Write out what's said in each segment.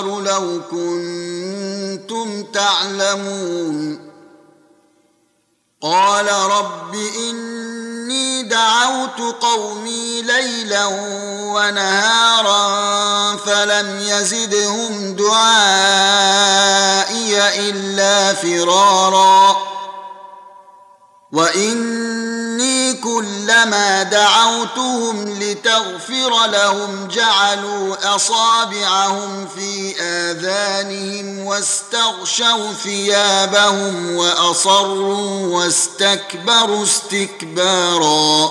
يؤخر لو كنتم تعلمون. قال رب إني دعوت قومي ليلا ونهارا فلم يزدهم دعائي إلا فرارا. واني كلما دعوتهم لتغفر لهم جعلوا أصابعهم في آذانهم واستغشوا ثيابهم وأصروا واستكبروا استكبارا.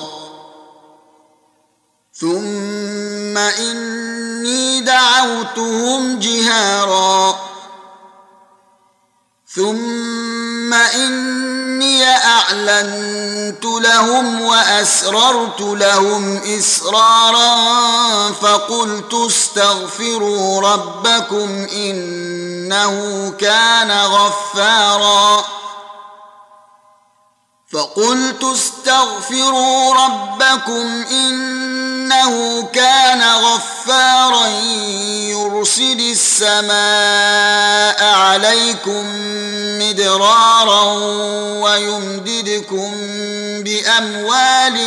ثم إني دعوتهم جهارا. ثم إني أعلنت لهم وأسررت لهم إسرارا فقلت استغفروا ربكم إنه كان غفارا. فقلت استغفروا ربكم إنه كان غفارا يرسل السماء عليكم مدرارا ويمددكم بأموال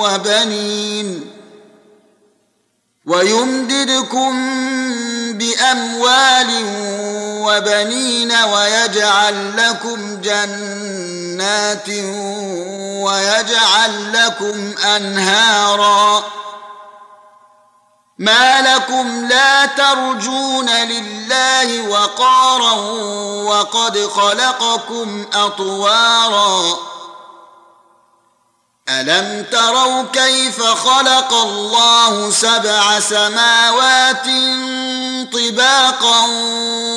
وبنين ويمددكم بأموال وبنين ويجعل لكم جنات ويجعل لكم أنهارا ما لكم لا ترجون لله وقارا وقد خلقكم أطوارا. ألم تروا كيف خلق الله سبع سماوات طباقا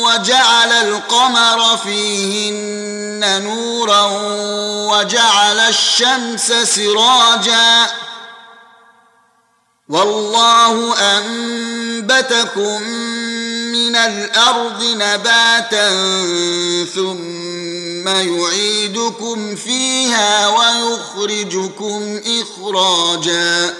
وجعل القمر فيهن نورا وجعل الشمس سراجا؟ والله أنبتكم من الأرض نباتا ثم يعيدكم فيها ويخرجكم إخراجا.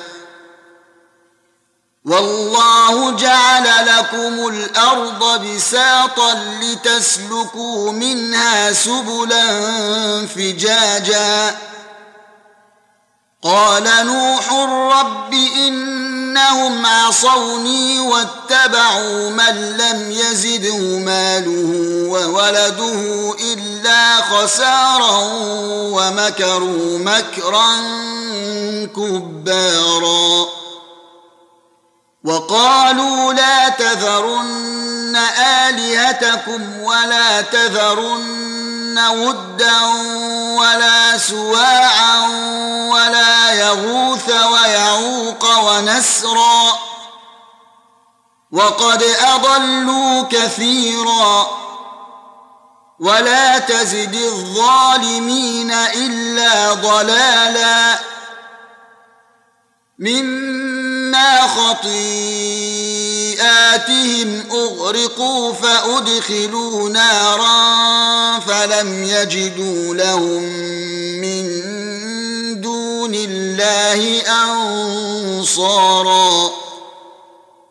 والله جعل لكم الأرض بساطا لتسلكوا منها سبلا فجاجا. قال نوح رب إنهم عصوني واتبعوا من لم يزده ماله وولده إلا خسارا ومكروا مكرا كبارا. وقالوا لا تذرن آلهتكم ولا تذرن ودا ولا سواعا وقد أضلوا كثيرا ولا تزد الظالمين إلا ضلالا مما خطيئاتهم أغرقوا فأدخلوا نارا فلم يجدوا لهم من دون الله أنصارا